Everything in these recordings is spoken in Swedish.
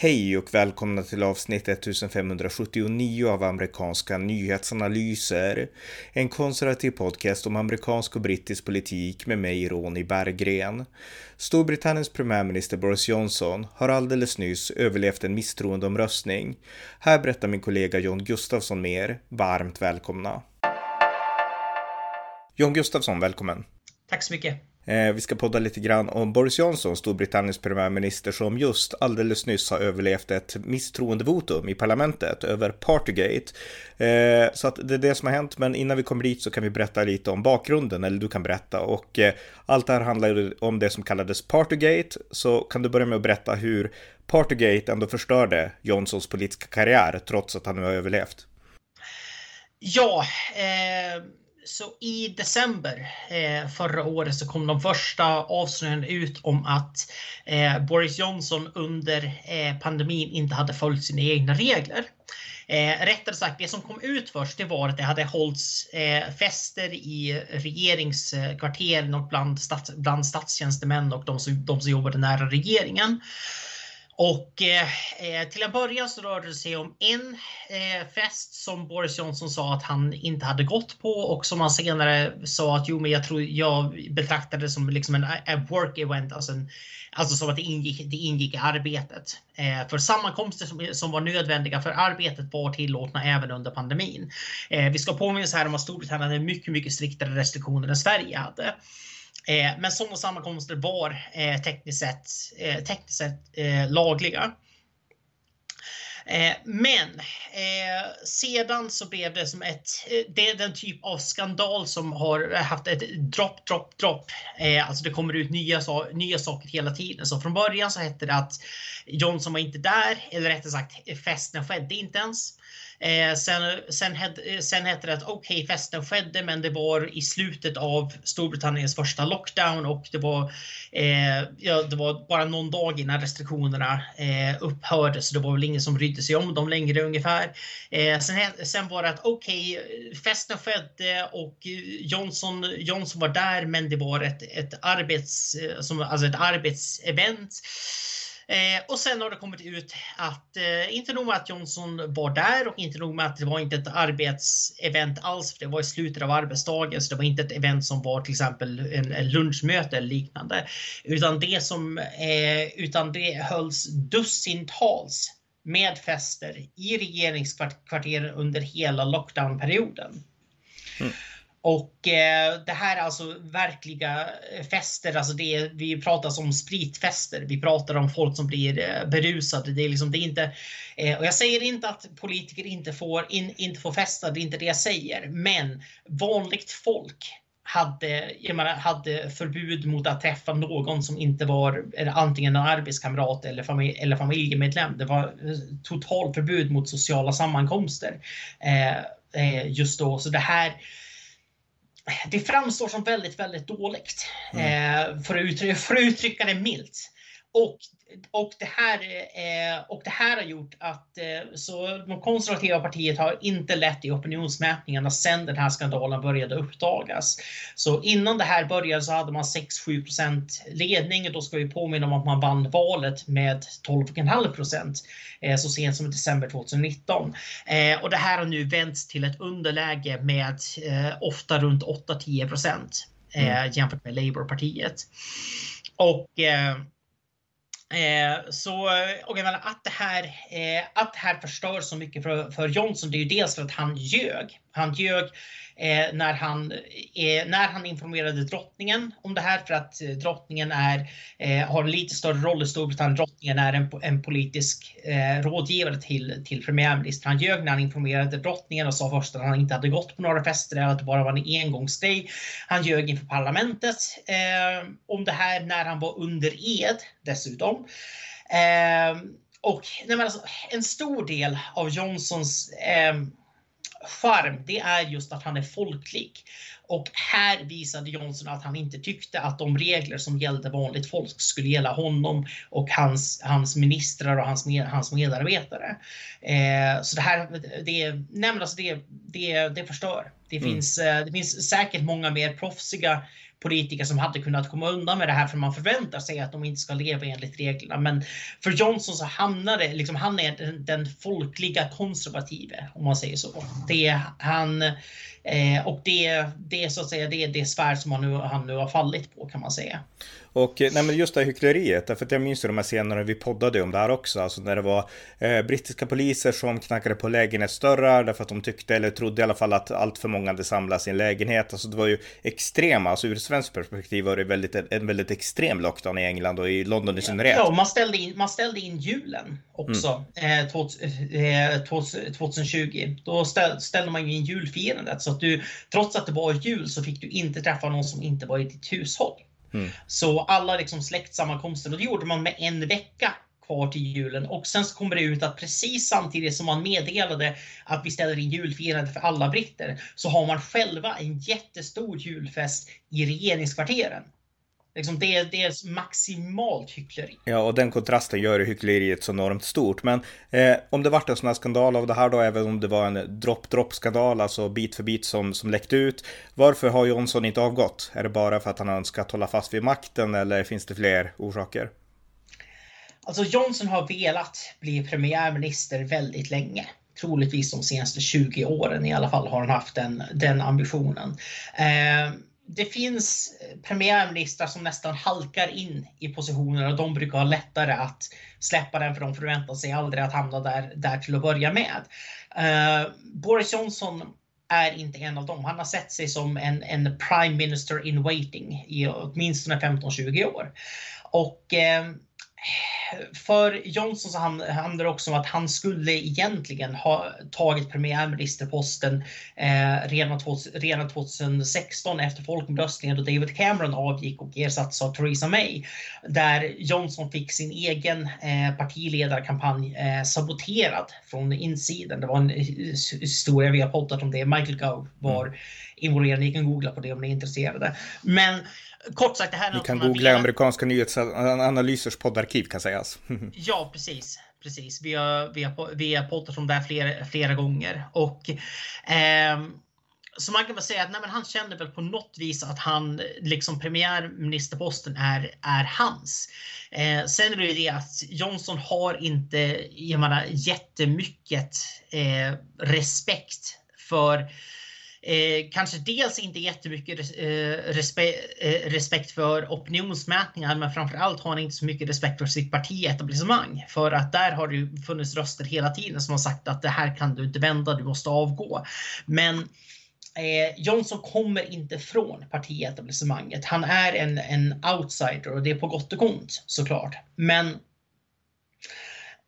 Hej och välkomna till avsnitt 1579 av amerikanska nyhetsanalyser. En konservativ podcast om amerikansk och brittisk politik med mig, Ronny Berggren. Storbritanniens premiärminister Boris Johnson har alldeles nyss överlevt en misstroendeomröstning. Här berättar min kollega John Gustafsson mer. Varmt välkomna. John Gustafsson, välkommen. Tack så mycket. Eh, vi ska podda lite grann om Boris Johnson, Storbritanniens premiärminister, som just alldeles nyss har överlevt ett misstroendevotum i parlamentet över Partygate. Eh, så att det är det som har hänt, men innan vi kommer dit så kan vi berätta lite om bakgrunden, eller du kan berätta. Och eh, allt det här handlar om det som kallades Partygate, så kan du börja med att berätta hur Partygate ändå förstörde Johnsons politiska karriär, trots att han nu har överlevt. Ja, eh så i december eh, förra året så kom de första avslöjandena ut om att eh, Boris Johnson under eh, pandemin inte hade följt sina egna regler. Eh, rättare sagt, det som kom ut först det var att det hade hållits eh, fester i regeringskvarteren och bland, stats, bland statstjänstemän och de som, de som jobbade nära regeringen. Och eh, eh, till en början så rörde det sig om en eh, fest som Boris Johnson sa att han inte hade gått på och som han senare sa att jo, men jag tror jag betraktade det som liksom en a work event, alltså, en, alltså som att det ingick, det ingick i arbetet. Eh, för sammankomster som, som var nödvändiga för arbetet var tillåtna även under pandemin. Eh, vi ska påminna oss här om att Storbritannien hade mycket, mycket striktare restriktioner än Sverige hade. Eh, men sådana sammankomster var eh, tekniskt sett, eh, tekniskt sett eh, lagliga. Eh, men eh, sedan så blev det som ett, eh, det är den typ av skandal som har haft ett dropp, dropp, dropp. Eh, alltså det kommer ut nya, nya saker hela tiden. Så från början så hette det att Johnson var inte där, eller rättare sagt festen skedde inte ens. Eh, sen, sen, eh, sen hette det att okej, okay, festen skedde, men det var i slutet av Storbritanniens första lockdown och det var, eh, ja, det var bara någon dag innan restriktionerna eh, upphörde, så det var väl ingen som brydde sig om dem längre ungefär. Eh, sen, sen var det att okej, okay, festen skedde och Johnson, Johnson var där, men det var ett, ett arbets, eh, som, alltså ett arbetsevent. Eh, och sen har det kommit ut att eh, inte nog med att Johnson var där och inte nog med att det var inte ett arbetsevent alls. För det var i slutet av arbetsdagen, så det var inte ett event som var till exempel en, en lunchmöte eller liknande. Utan det som eh, utan det hölls dussintals med fester i regeringskvarteren under hela lockdownperioden. Mm. Och eh, det här är alltså verkliga eh, fester. Alltså det är, vi pratar om spritfester. Vi pratar om folk som blir eh, berusade. Det är liksom, det är inte, eh, och jag säger inte att politiker inte får, in, inte får festa. Det är inte det jag säger. Men vanligt folk hade, jag menar, hade förbud mot att träffa någon som inte var antingen en arbetskamrat eller, familj, eller familjemedlem. Det var eh, totalförbud mot sociala sammankomster eh, eh, just då. Så det här det framstår som väldigt, väldigt dåligt. Mm. Eh, för, att uttrycka, för att uttrycka det milt. Och och det, här, eh, och det här har gjort att eh, så de konservativa partiet har inte lett i opinionsmätningarna sedan den här skandalen började uppdagas. Så innan det här började så hade man 6-7% ledning och då ska vi påminna om att man vann valet med 12,5 eh, så sent som i december 2019. Eh, och det här har nu vänts till ett underläge med ofta runt 8-10 eh, mm. jämfört med Labourpartiet. Och eh, så eh, och jag menar, att, det här, eh, att det här förstör så mycket för, för Johnson, det är ju dels för att han ljög. Han ljög eh, när, han, eh, när han informerade drottningen om det här för att eh, drottningen är, eh, har en lite större roll i Storbritannien. Drottningen är en, en politisk eh, rådgivare till, till premiärministern. Han ljög när han informerade drottningen och sa först att han inte hade gått på några fester eller att det bara var en engångsgrej. Han ljög inför parlamentet eh, om det här när han var under ed dessutom. Eh, och nej, alltså, en stor del av Johnsons eh, charm, det är just att han är folklig. Och här visade Johnson att han inte tyckte att de regler som gällde vanligt folk skulle gälla honom och hans, hans ministrar och hans, hans medarbetare. Eh, så det här, det, nej alltså det, det, det förstör. Det, mm. finns, eh, det finns säkert många mer proffsiga politiker som hade kunnat komma undan med det här för man förväntar sig att de inte ska leva enligt reglerna. Men för Johnson så hamnade liksom, han är den, den folkliga konservative om man säger så. Det han eh, och det, det så att säga det är det svärd som han nu, han nu har fallit på kan man säga. Och nej, men just det här hyckleriet, därför att jag minns ju de här scenerna vi poddade om det här också, alltså när det var eh, brittiska poliser som knackade på lägenhetsdörrar därför att de tyckte, eller trodde i alla fall att allt för många hade samlats i en lägenhet. Alltså det var ju extrema, alltså ur svenskt perspektiv var det väldigt, en väldigt extrem lockdown i England och i London i synnerhet. Ja, man ställde in, man ställde in julen också mm. eh, 2020. Eh, Då ställde man ju in julfirandet så att du, trots att det var jul så fick du inte träffa någon som inte var i ditt hushåll. Mm. Så alla liksom släktsammankomster, och det gjorde man med en vecka kvar till julen. Och sen så kommer det ut att precis samtidigt som man meddelade att vi ställer in julfirandet för alla britter, så har man själva en jättestor julfest i regeringskvarteren. Liksom det, det är maximalt hyckleri. Ja, och den kontrasten gör hyckleriet så enormt stort. Men eh, om det vart en sån här skandal av det här då, även om det var en dropp-dropp-skandal, alltså bit för bit som, som läckte ut. Varför har Johnson inte avgått? Är det bara för att han önskat hålla fast vid makten eller finns det fler orsaker? Alltså Johnson har velat bli premiärminister väldigt länge troligtvis de senaste 20 åren i alla fall har han haft den, den ambitionen. Eh, det finns eh, premiärministrar som nästan halkar in i positioner och de brukar ha lättare att släppa den för de förväntar sig aldrig att hamna där, där till att börja med. Uh, Boris Johnson är inte en av dem. Han har sett sig som en, en prime minister in waiting i åtminstone 15-20 år. Och uh, för Johnson så handlar det också om att han skulle egentligen ha tagit premiärministerposten eh, redan, redan 2016 efter folkomröstningen då David Cameron avgick och ersattes av Theresa May. Där Johnson fick sin egen eh, partiledarkampanj eh, saboterad från insidan. Det var en historia, vi har poddat om det. Michael Gove var mm. involverad. Ni kan googla på det om ni är intresserade. Men kort sagt, det här är Ni kan googla via... amerikanska nyhetsanalysers poddarkiv kan sägas. ja, precis. Precis. Vi har, vi har, vi har poddat om det här flera, flera gånger. Och, eh, så man kan väl säga att nej, han känner väl på något vis att han, liksom premiärministerposten är, är hans. Eh, sen är det ju det att Johnson har inte, jag menar, jättemycket eh, respekt för Eh, kanske dels inte jättemycket eh, respe eh, respekt för opinionsmätningar, men framförallt har han inte så mycket respekt för sitt partietablissemang. För att där har det funnits röster hela tiden som har sagt att det här kan du inte vända, du måste avgå. Men eh, Johnson kommer inte från partietablissemanget. Han är en, en outsider och det är på gott och ont såklart. Men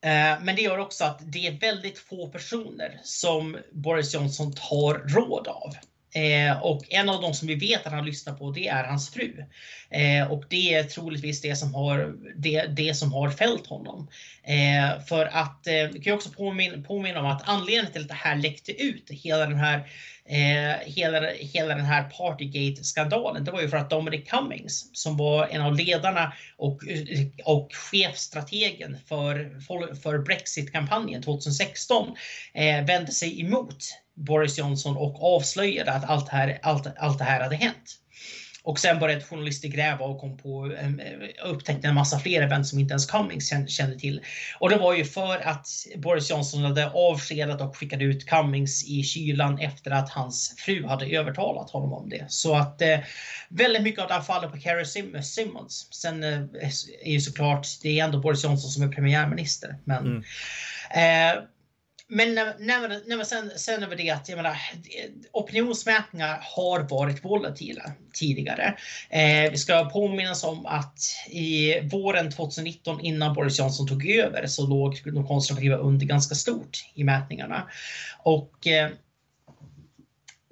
Eh, men det gör också att det är väldigt få personer som Boris Johnson tar råd av. Eh, och en av de som vi vet att han lyssnar på det är hans fru. Eh, och det är troligtvis det som har, det, det som har fällt honom. Eh, för att, eh, vi kan också påminna, påminna om att anledningen till att det här läckte ut, hela den här eh, hela, hela den här Partygate-skandalen, det var ju för att Dominic Cummings som var en av ledarna och, och chefstrategen för, för Brexit-kampanjen 2016 eh, vände sig emot Boris Johnson och avslöjade att allt, här, allt, allt det här hade hänt. Och sen började journalister gräva och kom på, eh, upptäckte en massa fler event som inte ens Cummings kände till. Och det var ju för att Boris Johnson hade avskedat och skickat ut Cummings i kylan efter att hans fru hade övertalat honom om det. Så att eh, väldigt mycket av det här faller på Carrie Sim Simmons. Sen eh, är ju såklart, det är ändå Boris Johnson som är premiärminister. Men mm. eh, men när, när, när sen, sen över det att jag menar, eh, opinionsmätningar har varit volatila tidigare. Eh, vi ska påminnas om att i våren 2019 innan Boris Johnson tog över så låg de konservativa under ganska stort i mätningarna. Och eh,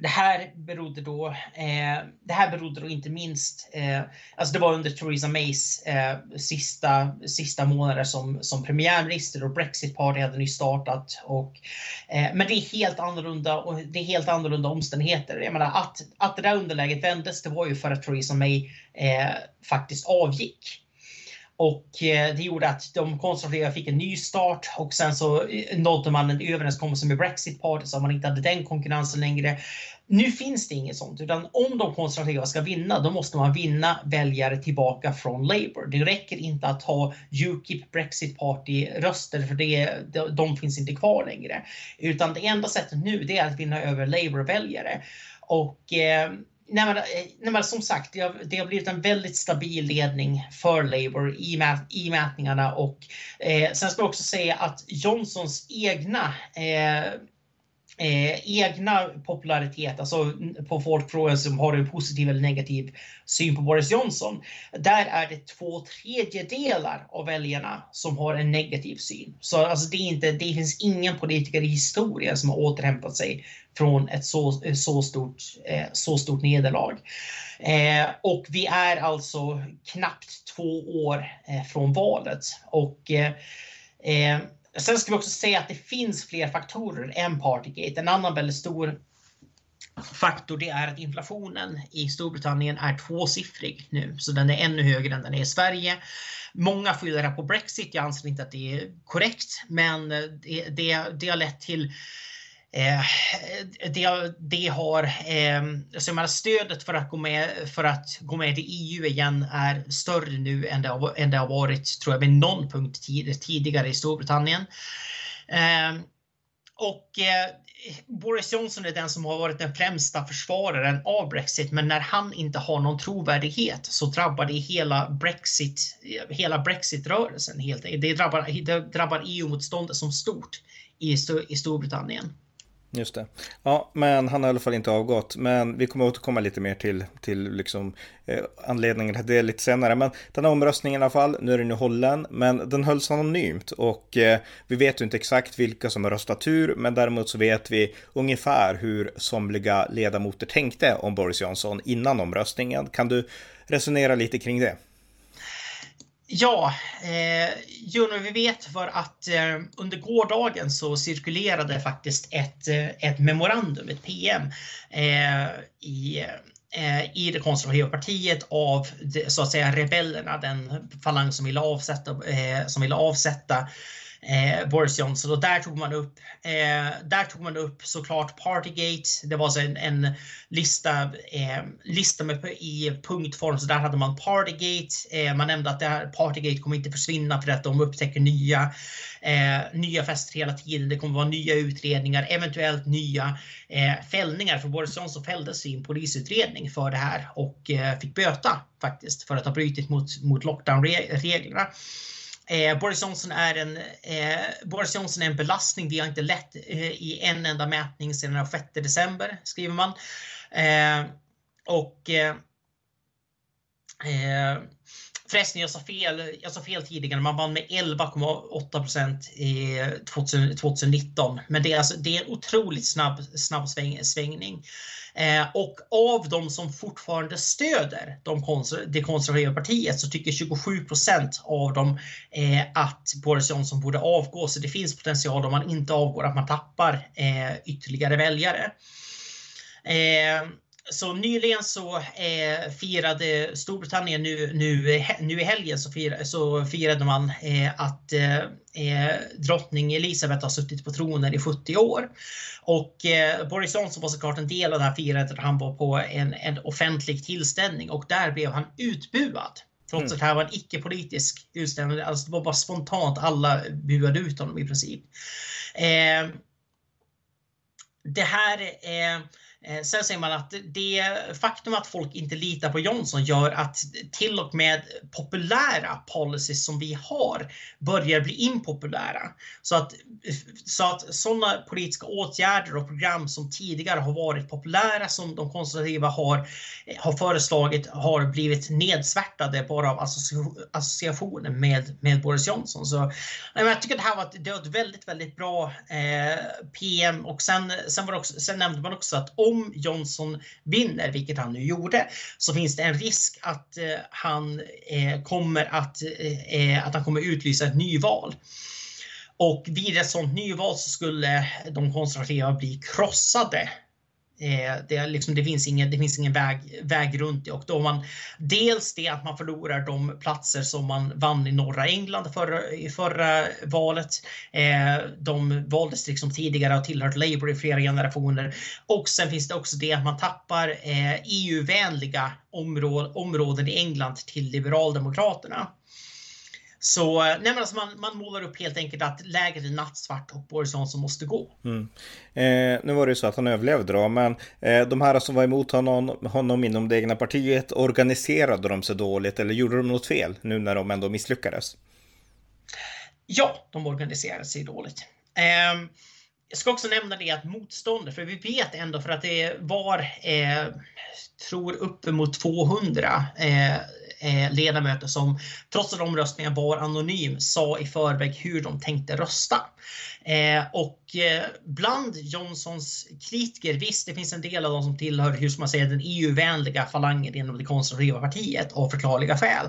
det här berodde då, eh, det här berodde då inte minst, eh, alltså det var under Theresa Mays eh, sista, sista månader som, som premiärminister och Brexit Party hade nyss startat. Och, eh, men det är helt annorlunda och det är helt annorlunda omständigheter. Jag menar att, att det där underläget vändes, det var ju för att Theresa May eh, faktiskt avgick. Och eh, det gjorde att de konservativa fick en ny start och sen så eh, nådde man en överenskommelse med Brexit Party så att man inte hade den konkurrensen längre. Nu finns det inget sånt, utan om de konservativa ska vinna, då måste man vinna väljare tillbaka från Labour. Det räcker inte att ha Ukip, Brexit Party-röster, för det, de finns inte kvar längre. Utan det enda sättet nu, det är att vinna över Labour-väljare. Och eh, Nej men, eh, nej men, som sagt, det har, det har, blivit en väldigt stabil ledning för Labour i, mät, i mätningarna. Och, eh, sen ska jag också säga att Johnsons egna eh, eh, egna popularitet, alltså på folkfrågan som har en positiv eller negativ syn på Boris Johnson. Där är det två tredjedelar av väljarna som har en negativ syn. Så alltså det, är inte, det finns ingen politiker i historien som har återhämtat sig från ett så, så, stort, eh, så stort nederlag. Eh, och vi är alltså knappt två år eh, från valet. Och eh, eh, Sen ska vi också säga att det finns fler faktorer än Partygate. En annan väldigt stor faktor det är att inflationen i Storbritannien är tvåsiffrig nu, så den är ännu högre än den är i Sverige. Många skyller det på Brexit. Jag anser inte att det är korrekt, men det, det, det har lett till Eh, det, det har, eh, alltså menar, stödet för att, gå med, för att gå med i EU igen är större nu än det har, än det har varit, tror jag, vid någon punkt tid, tidigare i Storbritannien. Eh, och eh, Boris Johnson är den som har varit den främsta försvararen av Brexit, men när han inte har någon trovärdighet så drabbar det hela Brexit, hela Brexit-rörelsen. Helt, det drabbar, det drabbar EU-motståndet som stort i, i Storbritannien. Just det. Ja, men han har i alla fall inte avgått. Men vi kommer återkomma lite mer till, till liksom, eh, anledningen till det lite senare. Men den här omröstningen i alla fall, nu är den ju hållen, men den hölls anonymt och eh, vi vet ju inte exakt vilka som har röstat hur, men däremot så vet vi ungefär hur somliga ledamöter tänkte om Boris Johnson innan omröstningen. Kan du resonera lite kring det? Ja, eh, Juno, vi vet för att eh, under gårdagen så cirkulerade faktiskt ett, eh, ett memorandum, ett PM eh, i eh, i det konservativa partiet av så att säga rebellerna, den falang som ville avsätta, eh, som ville avsätta eh, Boris Johnson och där tog man upp, eh, där tog man upp såklart Partygate. Det var så en, en lista, eh, lista med, i punktform så där hade man Partygate. Eh, man nämnde att det här Partygate kommer inte försvinna för att de upptäcker nya, eh, nya fester hela tiden. Det kommer vara nya utredningar, eventuellt nya eh, fällningar. För Boris Johnson fälldes i en polisutredning för det här och eh, fick böta faktiskt för att ha brutit mot, mot lockdownreglerna. Eh, Boris, Johnson är en, eh, Boris Johnson är en belastning vi har inte lett eh, i en enda mätning sedan den 6 december, skriver man. Eh, och eh, eh, Förresten, jag sa fel, jag sa fel tidigare. Man vann med 11,8 procent 2019. Men det är, alltså, det är en otroligt snabb, snabb sväng, svängning. Eh, och av de som fortfarande stöder de konser det konservativa partiet så tycker 27 procent av dem eh, att Boris Johnson borde avgå. Så det finns potential om man inte avgår att man tappar eh, ytterligare väljare. Eh, så nyligen så eh, firade Storbritannien nu, nu, nu i helgen så, fir, så firade man eh, att eh, eh drottning Elisabeth har suttit på tronen i 70 år. Och eh, Boris Johnson var såklart en del av det här firandet. Han var på en, en offentlig tillställning och där blev han utbuad. Trots mm. att det här var en icke-politisk utställning. Alltså det var bara spontant. Alla buade ut honom i princip. Eh, det här eh, eh, sen säger man att det faktum att folk inte litar på Johnson gör att till och med populära policies som vi har börjar bli impopulära. Så att, så att sådana politiska åtgärder och program som tidigare har varit populära som de konservativa har, eh, har föreslagit har blivit nedsvärtade bara av associationen med, med Boris Johnson. Så jag tycker det här var ett, det var ett väldigt, väldigt bra eh, PM och sen, sen, var också, sen nämnde man också att om Johnson vinner, vilket han nu gjorde, så finns det en risk att eh, han eh, kommer att, eh, eh att han kommer utlysa ett nyval. Och vid ett sådant nyval så skulle de konservativa bli krossade Eh, det, liksom, det, finns ingen, det finns ingen väg, väg runt det och då man dels det att man förlorar de platser som man vann i norra England förra, i förra valet. Eh, de valdistrikt som tidigare har tillhört Labour i flera generationer och sen finns det också det att man tappar eh, EU-vänliga områ områden i England till Liberaldemokraterna. Så nej men alltså man, man målar upp helt enkelt att läget är nattsvart och Boris Johnson måste gå. Mm. Eh, nu var det ju så att han överlevde då, men eh, de här som var emot honom, honom inom det egna partiet, organiserade de sig dåligt eller gjorde de något fel nu när de ändå misslyckades? Ja, de organiserade sig dåligt. Eh, jag ska också nämna det att motståndet, för vi vet ändå för att det var, eh, tror uppemot 200 eh, eh, ledamöter som trots att omröstningen var anonym sa i förväg hur de tänkte rösta. Eh, och eh, bland Johnsons kritiker, visst det finns en del av dem som tillhör hur ska man säga, den EU-vänliga falangen inom det konservativa partiet av förklarliga skäl.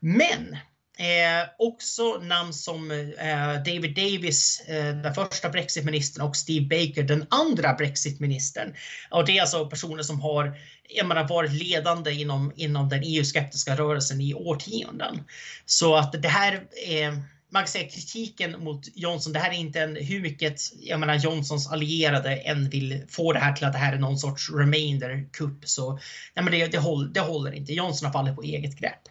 Men Eh, också namn som eh, David Davis, eh, den första brexitministern och Steve Baker, den andra brexitministern. Och det är alltså personer som har jag menar, varit ledande inom, inom den EU-skeptiska rörelsen i årtionden. Så att det här är man kan säga kritiken mot Johnson, det här är inte en, hur mycket jag menar, Johnsons allierade än vill få det här till att det här är någon sorts remainder kupp så nej, men det, det, håller, det håller inte. Johnson har fallit på eget grepp.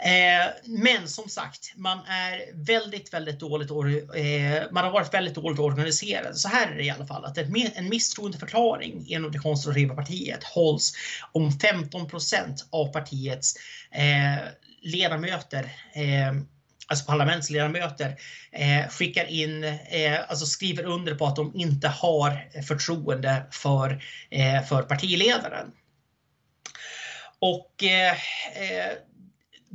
Eh, men som sagt, man är väldigt, väldigt dåligt eh, man har varit väldigt dåligt organiserad. Så här är det i alla fall att en misstroendeförklaring inom det konservativa partiet hålls om 15 procent av partiets eh, ledamöter eh, alltså parlamentsledamöter eh, skickar in, eh, alltså skriver under på att de inte har förtroende för, eh, för partiledaren. Och eh, eh,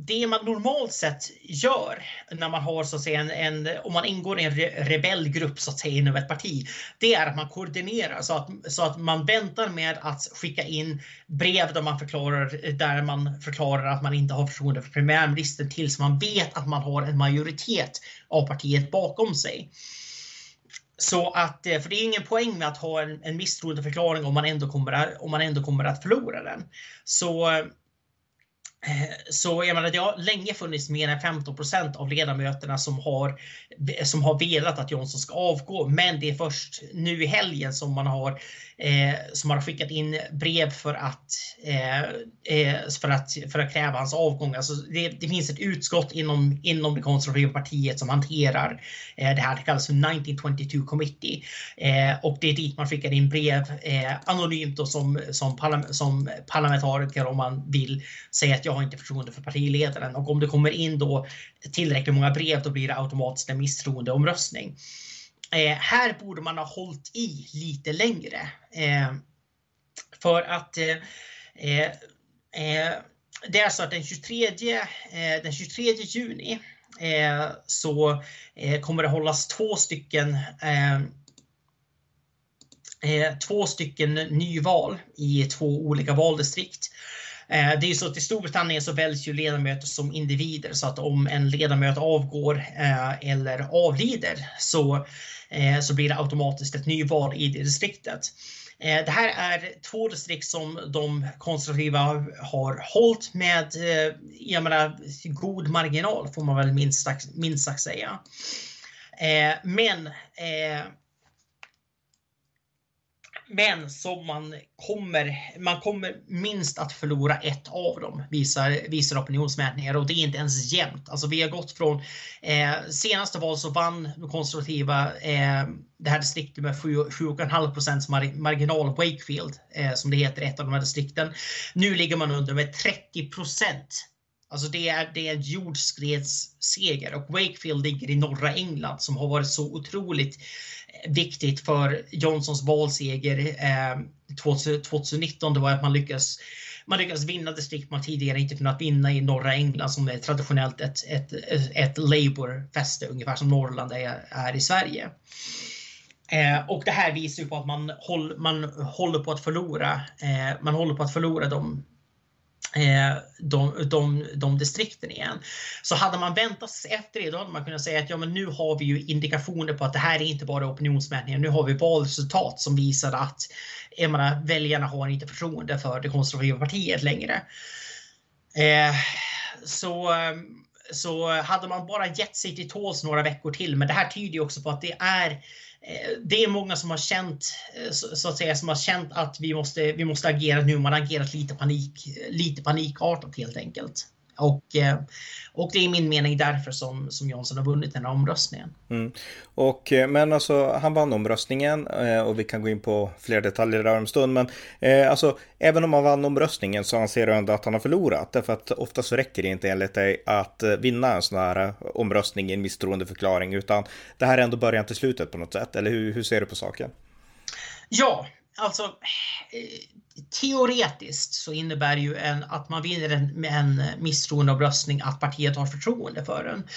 det man normalt sett gör när man har så att säga en, en om man ingår i en re rebellgrupp så att säga inom ett parti, det är att man koordinerar så att, så att man väntar med att skicka in brev där man förklarar, där man förklarar att man inte har förtroende för premiärministern tills man vet att man har en majoritet av partiet bakom sig. Så att, eh, för det är ingen poäng med att ha en, en misstroendeförklaring om man ändå kommer, om man ändå kommer att förlora den. Så eh, så jag menar, det har länge funnits mer än 15% av ledamöterna som har, som har velat att Johnson ska avgå. Men det är först nu i helgen som man har, eh, som har skickat in brev för att, eh, eh, för att, för att kräva hans avgång. Alltså det, det, finns ett utskott inom, inom det konservativa partiet som hanterar eh, det här. Det kallas för 1922 Committee. Eh, och det är dit man skickar in brev eh, anonymt och som, som, parla som parlamentariker om man vill säga att jag har inte förtroende för partiledaren och om det kommer in då tillräckligt många brev då blir det automatiskt en misstroendeomröstning. Eh, här borde man ha hållit i lite längre. Eh, för att eh, eh, eh det är så att den 23, eh, den 23 juni eh, så eh, kommer det hållas två stycken två stycken nyval i två olika valdistrikt. Eh, det är ju så att i Storbritannien så väljs ju ledamöter som individer så att om en ledamot avgår eh, eller avlider så, eh, så blir det automatiskt ett nyval i det distriktet. Det här är två distrikt som de konservativa har hållit med jag menar, god marginal får man väl minst sagt, minst sagt säga. Men men som man kommer, man kommer minst att förlora ett av dem visar, visar opinionsmätningar och det är inte ens jämnt. Alltså vi har gått från eh, senaste val så vann de konservativa eh, det här distriktet med 7,5 procents marginal, Wakefield eh, som det heter, ett av de här distrikten. Nu ligger man under med 30 procent. Alltså det är, det är en jordskredsseger och Wakefield ligger i norra England som har varit så otroligt viktigt för Johnsons valseger eh, 2019 det var att man lyckas man lyckas vinna distrikt man tidigare inte kunnat vinna i norra England som är traditionellt ett, ett, ett Labour-fäste, ungefär som Norrland är, är i Sverige. Eh, och det här visar ju på att man, håll, man håller på att förlora. Eh, man håller på att förlora de Eh, de, de, de distrikten igen. Så hade man väntat sig efter det, då hade man kunnat säga att ja, men nu har vi ju indikationer på att det här är inte bara opinionsmätningar. Nu har vi valresultat som visar att jag menar, väljarna har inte förtroende för det konservativa partiet längre. Eh, så ehm, så hade man bara gett sig till tåls några veckor till. Men det här tyder ju också på att det är eh, det är många som har känt eh, så att säga som har känt att vi måste, vi måste agera nu. Man har agerat lite panik, eh, lite panikartat helt enkelt. Och, eh, och det är min mening därför som, som Johnson har vunnit den här omröstningen. Mm. Och, eh, men alltså, han vann omröstningen eh, och vi kan gå in på fler detaljer där om en stund. Men eh, alltså, även om han vann omröstningen så anser du ändå att han har förlorat. Därför att ofta så räcker det inte enligt dig att vinna en sån här omröstning i en misstroendeförklaring. Utan det här är ändå början till slutet på något sätt. Eller hur, hur ser du på saken? Ja, alltså eh, teoretiskt så innebär ju en, att man vinner en, en misstroendeomröstning att partiet har förtroende för den.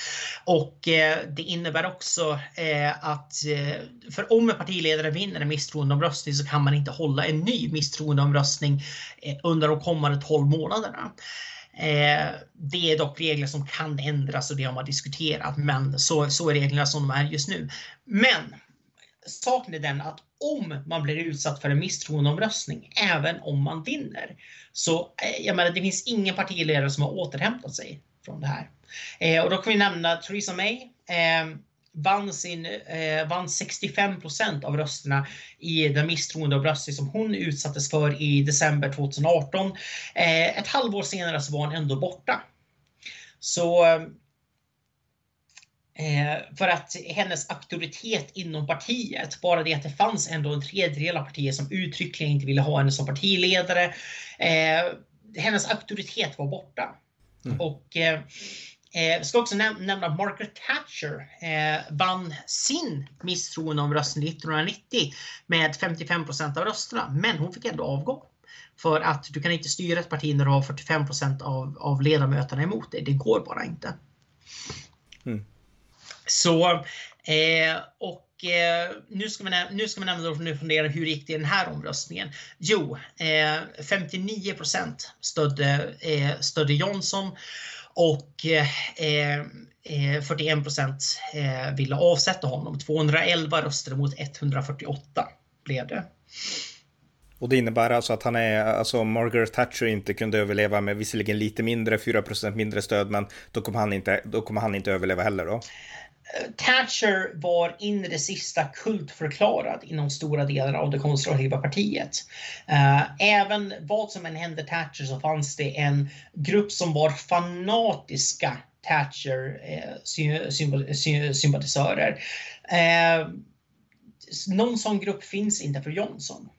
Och eh, det innebär också eh, att eh, för om en partiledare vinner en misstroendeomröstning så kan man inte hålla en ny misstroendeomröstning eh, under de kommande 12 månaderna. Eh, det är dock regler som kan ändras och det har man diskuterat, men så, så är reglerna som de är just nu. Men saken är den att om man blir utsatt för en misstroendeomröstning, även om man vinner, så eh, jag menar, det finns ingen partiledare som har återhämtat sig från det här. Eh, och då kan vi nämna Theresa May. Eh, vann, sin, eh, vann 65% av rösterna i den misstroendeomröstning som hon utsattes för i december 2018. Eh, ett halvår senare så var hon ändå borta. Så eh, eh, för att hennes auktoritet inom partiet, bara det att det fanns ändå en tredjedel av partiet som uttryckligen inte ville ha henne som partiledare. Eh, hennes auktoritet var borta. Mm. Och eh, eh, ska också näm nämna att Margaret Thatcher eh, vann sin misstroendeomröstning 1990 med 55% av rösterna, men hon fick ändå avgå. För att du kan inte styra ett parti när du har 45 av, av ledamöterna emot dig. Det går bara inte. Mm. Så, eh, och eh, nu ska vi, nu ska vi nämligen nu fundera hur gick det i den här omröstningen? Jo, eh, 59 stödde, eh, stödde Johnson och eh, eh, 41 procent eh, ville avsätta honom. 211 röster mot 148 blev det. Och det innebär alltså att han är, alltså Margaret Thatcher inte kunde överleva med visserligen lite mindre, 4% mindre stöd, men då kommer han inte, då kommer han inte överleva heller då? Thatcher var in i det sista kultförklarad inom stora delar av det konservativa partiet. Eh, även vad som än hände Thatcher så fanns det en grupp som var fanatiska Thatcher-sympatisörer. Eh, någon sån grupp finns inte för Johnson.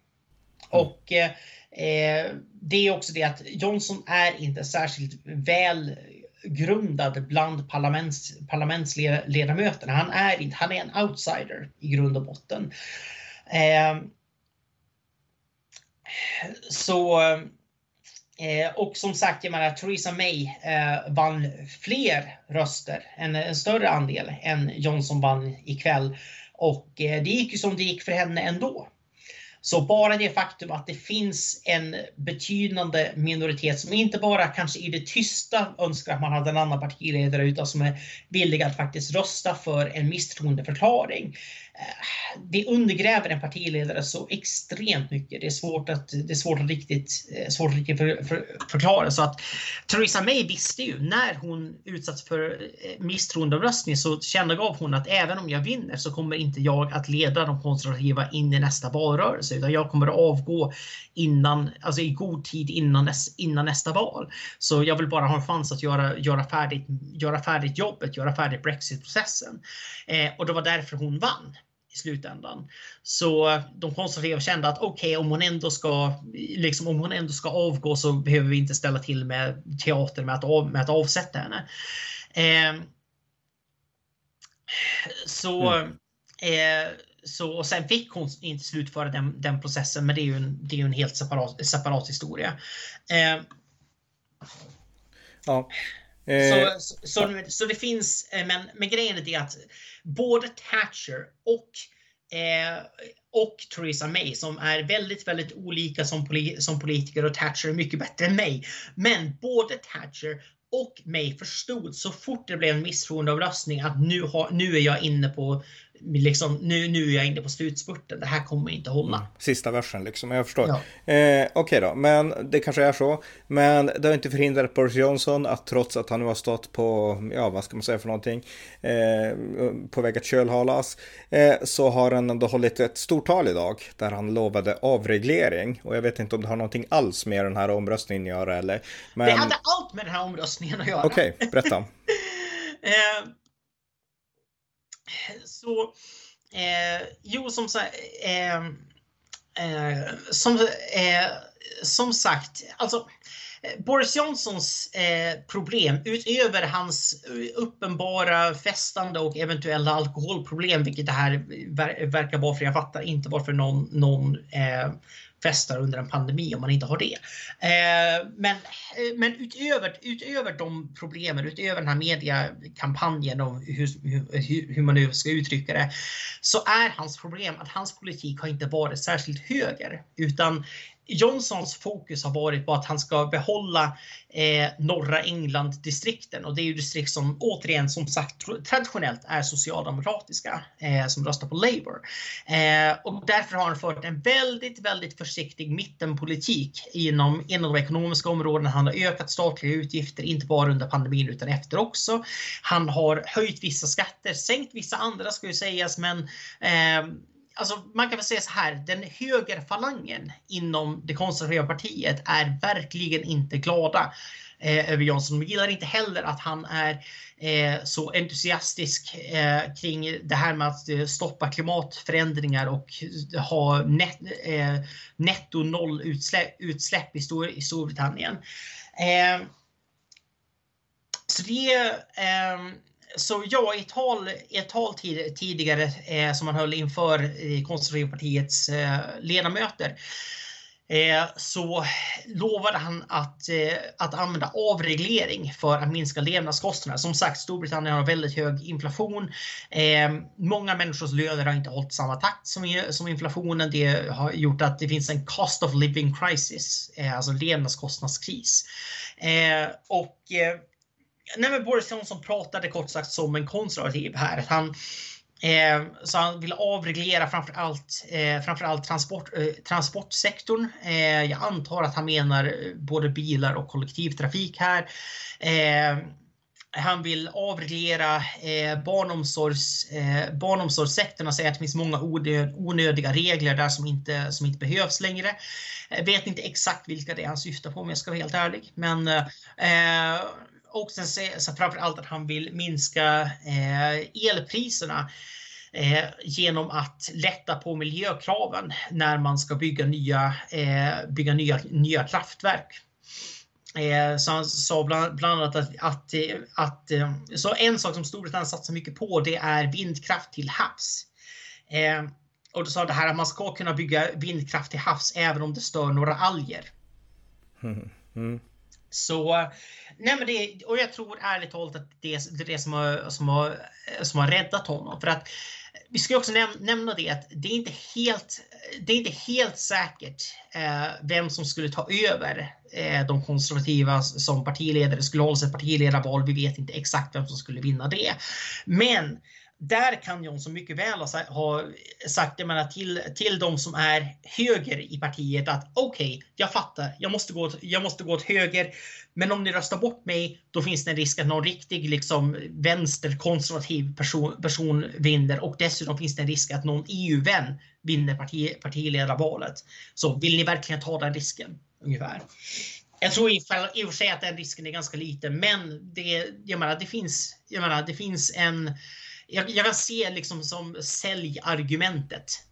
Mm. Och eh, det är också det att Johnson är inte särskilt väl grundad bland parlaments, parlamentsledamöterna. Han är, han är en outsider i grund och botten. Eh, så eh, och som sagt, jag menar, Theresa May eh, vann fler röster, en, en, större andel än Johnson vann ikväll. Och eh, det gick ju som det gick för henne ändå. Så bara det faktum att det finns en betydande minoritet som inte bara kanske i det tysta önskar att man hade en annan partiledare utan som är villiga att faktiskt rösta för en misstroendeförklaring det undergräver en partiledare så extremt mycket. Det är svårt att, det är svårt att riktigt, eh, svårt att riktigt för, för, förklara. Så att Theresa May visste ju när hon utsattes för eh, misstroendeomröstning så gav hon att även om jag vinner så kommer inte jag att leda de konservativa in i nästa valrörelse utan jag kommer att avgå innan, alltså i god tid innan, innan nästa val. Så jag vill bara ha en chans att göra, göra, färdigt, göra färdigt jobbet, göra färdigt Brexit-processen. Eh, och det var därför hon vann i slutändan. Så de konservativa kände att okej, okay, om hon ändå ska liksom om hon ändå ska avgå så behöver vi inte ställa till med teater med att, av, med att avsätta henne. Eh, så, mm. eh, så och sen fick hon inte slutföra den, den processen, men det är ju en, det är en helt separat, separat historia. Eh, ja. Så, eh, så, så, så, det finns, eh, men, men grejen är att både Thatcher och, eh, och Theresa May som är väldigt, väldigt olika som, poli som politiker och Thatcher är mycket bättre än May. Men både Thatcher och May förstod så fort det blev en misstroendeomröstning att nu, har, nu är jag inne på liksom, nu, nu är jag inne på slutspurten. Det här kommer inte hålla. Mm. Sista versen liksom, jag förstår. Ja. Eh, Okej okay då, men det kanske är så. Men det har inte förhindrat Boris Johnson att trots att han nu har stått på, ja vad ska man säga för någonting, eh, på väg att kölhalas, eh, så har han ändå hållit ett stort tal idag där han lovade avreglering. Och jag vet inte om det har någonting alls med den här omröstningen att göra eller. Men... Det hade allt med den här omröstningen att göra. Okej, okay, berätta. eh, så, eh, jo som sagt, eh, eh, som, eh, som sagt, alltså eh, Boris Johnsons eh, problem utöver hans eh, uppenbara festande och eventuella alkoholproblem, vilket det här ver verkar vara, för jag fattar inte varför någon, någon eh, festar under en pandemi om man inte har det. Eh, men eh, men utöver, utöver de problemen, utöver den här mediekampanjen och hur, hur, hur man nu ska uttrycka det, så är hans problem att hans politik har inte varit särskilt höger utan Johnsons fokus har varit på att han ska behålla eh, norra England-distrikten och det är ju distrikt som återigen som sagt traditionellt är socialdemokratiska eh, som röstar på Labour. Eh, och därför har han fört en väldigt, väldigt försiktig mittenpolitik inom, inom de ekonomiska områdena. Han har ökat statliga utgifter, inte bara under pandemin utan efter också. Han har höjt vissa skatter, sänkt vissa andra ska ju sägas, men eh, alltså man kan väl säga så här, den högerfalangen inom det konservativa partiet är verkligen inte glada eh, över Johnson. De gillar inte heller att han är eh, så entusiastisk eh, kring det här med att eh, stoppa klimatförändringar och ha net, eh, netto noll utsläpp, utsläpp i, Stor, i Storbritannien. Eh, så det eh, så ja, i ett tal, ett tal tid, tidigare eh, som han höll inför eh, konservativpartiets eh, ledamöter eh, så lovade han att, eh, att använda avreglering för att minska levnadskostnaderna. Som sagt, Storbritannien har väldigt hög inflation. Eh, många människors löner har inte hållit samma takt som, som inflationen. Det har gjort att det finns en cost of living crisis, eh, alltså levnadskostnadskris. och nej men Boris Johnson pratade kort sagt som en konservativ här. Han, eh, så han vill avreglera framförallt eh, framförallt transport, eh, transportsektorn. Eh, jag antar att han menar eh, både bilar och kollektivtrafik här. Eh, han vill avreglera eh, barnomsorgs, eh, barnomsorgssektorn och säger att det finns många onödiga regler där som inte, som inte behövs längre. Jag vet inte exakt vilka det är han syftar på om jag ska vara helt ärlig. Men eh, eh och sen så framför allt att han vill minska eh, elpriserna eh, genom att lätta på miljökraven när man ska bygga nya, eh, bygga nya, nya kraftverk. Eh, så han sa bland, bland annat att, att, att, eh, så en sak som Storbritannien satsar mycket på det är vindkraft till havs. Eh, och då sa det här att man ska kunna bygga vindkraft till havs även om det stör några alger. Mm-hmm. Mm. Så, nej men det, och jag tror ärligt talat att det, det är det som har, som, har, som har räddat honom. För att vi ska också näm nämna det att det är inte helt, det är inte helt säkert eh, vem som skulle ta över eh, de konservativa som partiledare. Det skulle hållas ett partiledarval. Vi vet inte exakt vem som skulle vinna det. Men där kan Jonsson mycket väl ha sagt jag menar, till, till de som är höger i partiet att okej, okay, jag fattar, jag måste, gå åt, jag måste gå åt höger. Men om ni röstar bort mig, då finns det en risk att någon riktig liksom, vänsterkonservativ person, person vinner och dessutom finns det en risk att någon EU-vän vinner parti, partiledarvalet. Så vill ni verkligen ta den risken? Ungefär. Jag tror i och för sig att den risken är ganska liten, men det, jag menar, det finns, jag menar, det finns en jag, jag kan se liksom som säljargumentet.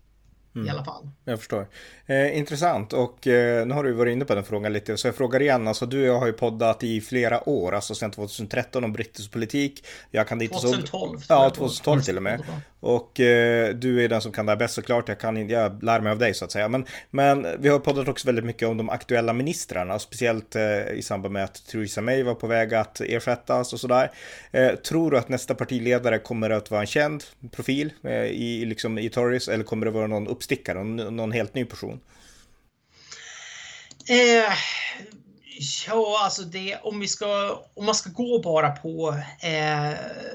Mm. I alla fall. Jag förstår. Eh, intressant och eh, nu har du varit inne på den frågan lite så jag frågar igen. Alltså du och jag har ju poddat i flera år, alltså sedan 2013 om brittisk politik. Jag kan inte 2012. Så... Ja, 2012 till och med. Och eh, du är den som kan det här bäst såklart. Jag, kan, jag lär mig av dig så att säga. Men, men vi har poddat också väldigt mycket om de aktuella ministrarna, speciellt eh, i samband med att Theresa May var på väg att ersättas och sådär. Eh, tror du att nästa partiledare kommer att vara en känd profil eh, i, liksom, i Tories eller kommer det vara någon upp uppstickare och någon helt ny person? Eh, ja, alltså det om vi ska om man ska gå bara på eh,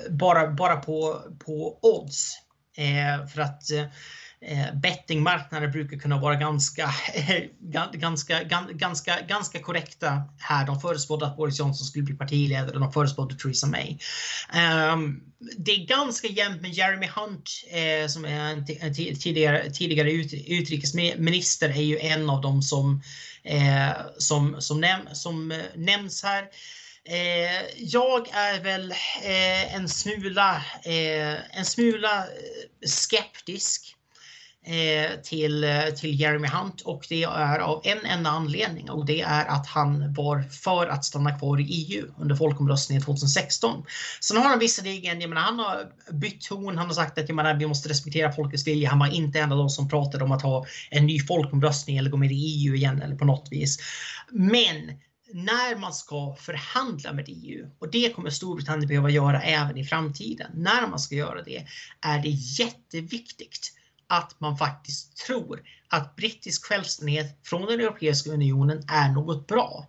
bara bara på på odds eh, för att eh, Eh, bettingmarknader brukar kunna vara ganska, eh, ganska, ganska, ganska korrekta här. De förutspådde att Boris Johnson skulle bli partiledare och de förutspådde Theresa May. Ehm, det är ganska jämnt med Jeremy Hunt eh, som är en, tidigare, tidigare utrikesminister är ju en av dem som, som, som, näm som nämns här. Eh, jag är väl eh, en smula, eh, en smula skeptisk Eh, Eh, till, eh, till Jeremy Hunt och det är av en enda anledning och det är att han var för att stanna kvar i EU under folkomröstningen 2016. Sen har han visserligen, jag menar, han har bytt ton, han har sagt att jag menar, vi måste respektera folkets vilja. Han var inte en av de som pratade om att ha en ny folkomröstning eller gå med i EU igen eller på något vis. Men när man ska förhandla med EU, och det kommer Storbritannien behöva göra även i framtiden, när man ska göra det är det jätteviktigt att man faktiskt tror att brittisk självständighet från den Europeiska unionen är något bra.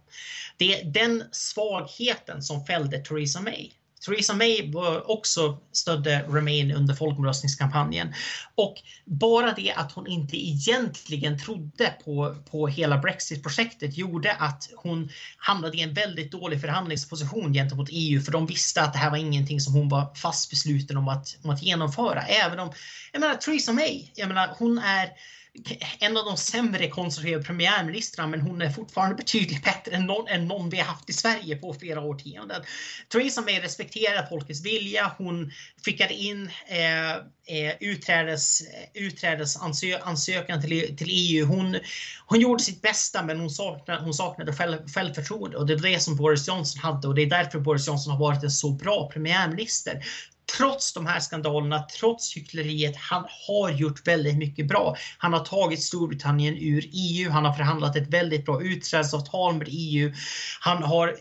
Det är den svagheten som fällde Theresa May. Theresa May också stödde Remain under folkomröstningskampanjen. Och bara det att hon inte egentligen trodde på, på hela Brexit-projektet gjorde att hon hamnade i en väldigt dålig förhandlingsposition gentemot EU för de visste att det här var ingenting som hon var fast besluten om att, om att genomföra. Även om, jag menar Theresa May, jag menar hon är en av de sämre konservativa premiärministrarna men hon är fortfarande betydligt bättre än någon, än någon vi har haft i Sverige på flera årtionden. Theresa May respekterar folkets vilja. Hon skickade in eh, eh utträdes, utträdesansökan till, till EU. Hon, hon gjorde sitt bästa men hon saknade, hon saknade själv, självförtroende och det är det som Boris Johnson hade och det är därför Boris Johnson har varit en så bra premiärminister trots de här skandalerna, trots hyckleriet, han har gjort väldigt mycket bra. Han har tagit Storbritannien ur EU, han har förhandlat ett väldigt bra utträdesavtal med EU. Han har,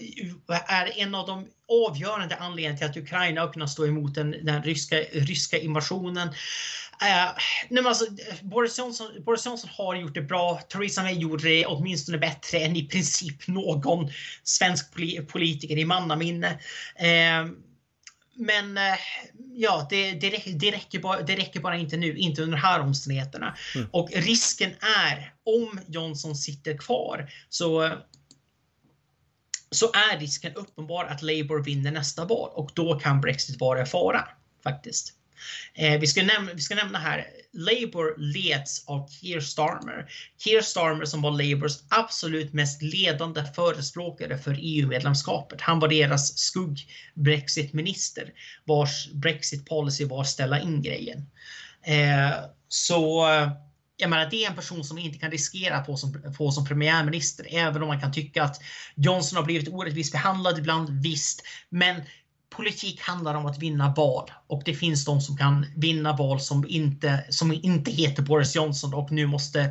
är en av de avgörande anledningarna till att Ukraina har kunnat stå emot den, den ryska, ryska invasionen. Uh, nej alltså, Boris, Johnson, Boris Johnson har gjort det bra. Theresa May gjorde det åtminstone bättre än i princip någon svensk politiker i mannaminne. Uh, men eh, ja, det, det, det, räcker bara, det räcker bara inte nu, inte under de här omständigheterna. Mm. Och risken är, om Johnson sitter kvar, så så är risken uppenbar att Labour vinner nästa val och då kan Brexit vara i fara faktiskt. Eh, vi, ska nämna, vi ska nämna här, Labour leds av Keir Starmer. Keir Starmer som var Labours absolut mest ledande förespråkare för EU-medlemskapet. Han var deras skugg-Brexit-minister vars Brexit-policy var att ställa in grejen. Eh, så eh, jag menar, det är en person som inte kan riskera att få som, få som premiärminister, även om man kan tycka att Johnson har blivit orättvist behandlad ibland, visst. Men politik handlar om att vinna val och det finns de som kan vinna val som inte, som inte heter Boris Johnson och nu måste,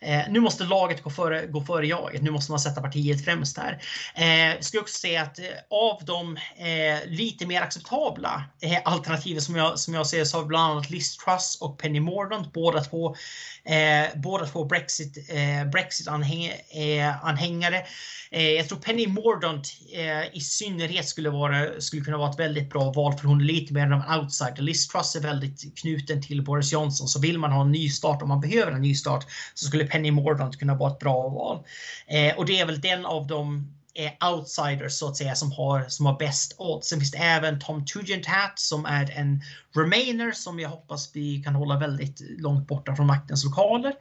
eh, nu måste laget gå före, gå före jaget. Nu måste man sätta partiet främst här. Eh, jag också säga att eh, av de eh, lite mer acceptabla eh, alternativen som jag, som jag ser så har vi bland annat Liz Truss och Penny Mordaunt, båda två, eh, båda två Brexit, eh, Brexit eh, anhängare. Eh, jag tror Penny Mordaunt eh, i synnerhet skulle, vara, skulle kunna vara ett väldigt bra val för hon är lite mer av en outsider. Liz Truss är väldigt knuten till Boris Johnson så vill man ha en ny start om man behöver en ny start så skulle Penny Mordaunt kunna vara ett bra val. Eh, och det är väl den av de eh, outsiders så att säga som har, som har bäst odds. Sen finns det även Tom Tugendhat som är en remainer som jag hoppas vi kan hålla väldigt långt borta från maktens lokaler.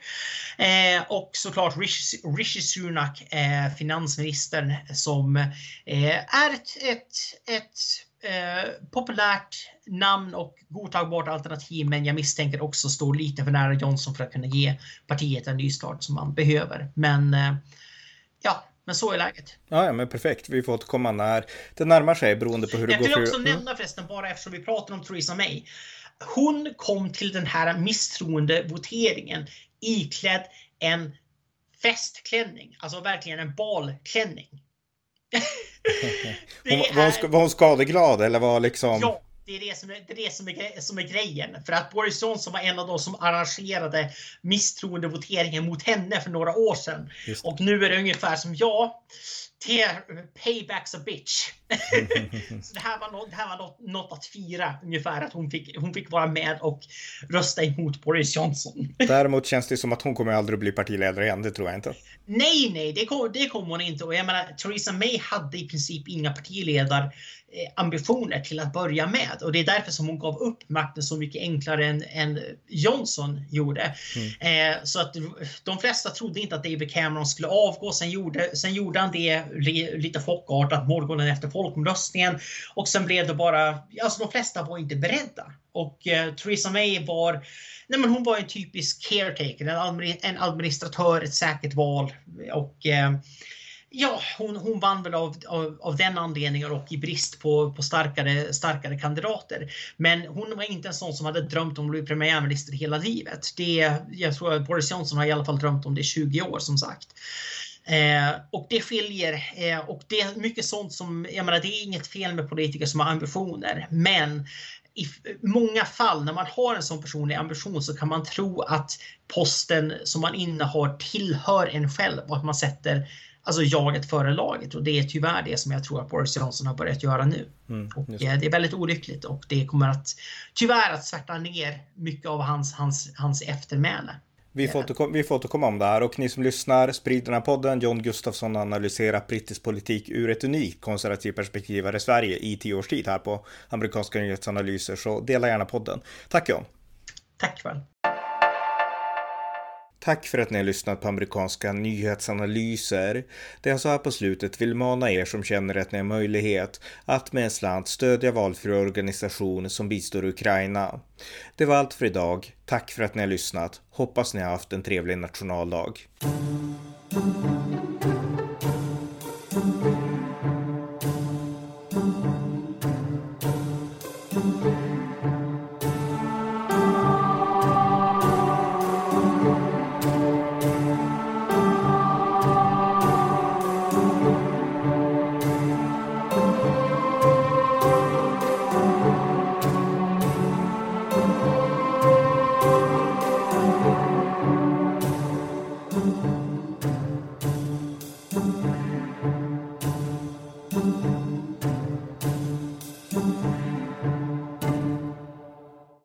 Eh, och såklart Rishi, Rishi Sunak, eh, finansministern som eh, är ett, ett, ett Eh, populärt namn och godtagbart alternativ men jag misstänker också står lite för nära Johnson för att kunna ge partiet en nystart som man behöver. Men eh, ja, men så är läget. Ja, ja, men perfekt. Vi får återkomma när det närmar sig beroende på hur det jag går. Jag vill också mm. nämna förresten, bara eftersom vi pratar om Theresa May. Hon kom till den här misstroendevoteringen iklädd en festklänning, alltså verkligen en balklänning. Hon, var, hon, var hon skadeglad eller var liksom? Ja, det är det som är, det är, det som är, som är grejen. För att Boris Johnson var en av de som arrangerade misstroendevoteringen mot henne för några år sedan. Och nu är det ungefär som jag. Payback's a bitch. så det här var, något, det här var något, något, att fira ungefär. Att hon fick, hon fick vara med och rösta emot Boris Johnson. Däremot känns det som att hon kommer aldrig bli partiledare igen. Det tror jag inte. Nej, nej, det kommer det kom hon inte. Och jag menar, Theresa May hade i princip inga partiledare Eh, ambitioner till att börja med. Och det är därför som hon gav upp makten så mycket enklare än, än Johnson gjorde. Mm. Eh, så att de flesta trodde inte att David Cameron skulle avgå. Sen gjorde, sen gjorde han det lite chockartat morgonen efter folkomröstningen. Och sen blev det bara, alltså de flesta var inte beredda. Och eh, Theresa May var Nej, men hon var en typisk caretaker, en, administratör, ett säkert val. Och eh, Ja, hon, hon vann väl av, av, av, den anledningen och i brist på, på starkare, starkare kandidater. Men hon var inte en sån som hade drömt om att bli premiärminister hela livet. Det, jag tror att Boris Johnson har i alla fall drömt om det i 20 år som sagt. Eh, och det skiljer eh, och det är mycket sånt som, jag menar det är inget fel med politiker som har ambitioner men i många fall när man har en sån personlig ambition så kan man tro att posten som man innehar tillhör en själv och att man sätter alltså jaget före laget och det är tyvärr det som jag tror att Boris Johnson har börjat göra nu. Mm, och det. Eh, det är väldigt olyckligt och det kommer att tyvärr att svärta ner mycket av hans, hans, hans eftermäle. Vi får, återkomma, vi får återkomma om det här och ni som lyssnar, sprid den här podden. John Gustafsson analyserar brittisk politik ur ett unikt konservativt perspektiv här i Sverige i tio års tid här på amerikanska nyhetsanalyser. Så dela gärna podden. Tack John! Tack väl! Tack för att ni har lyssnat på amerikanska nyhetsanalyser. Det jag så här på slutet vill mana er som känner att ni har möjlighet att med en slant stödja valfri organisation som bistår Ukraina. Det var allt för idag. Tack för att ni har lyssnat. Hoppas ni har haft en trevlig nationaldag.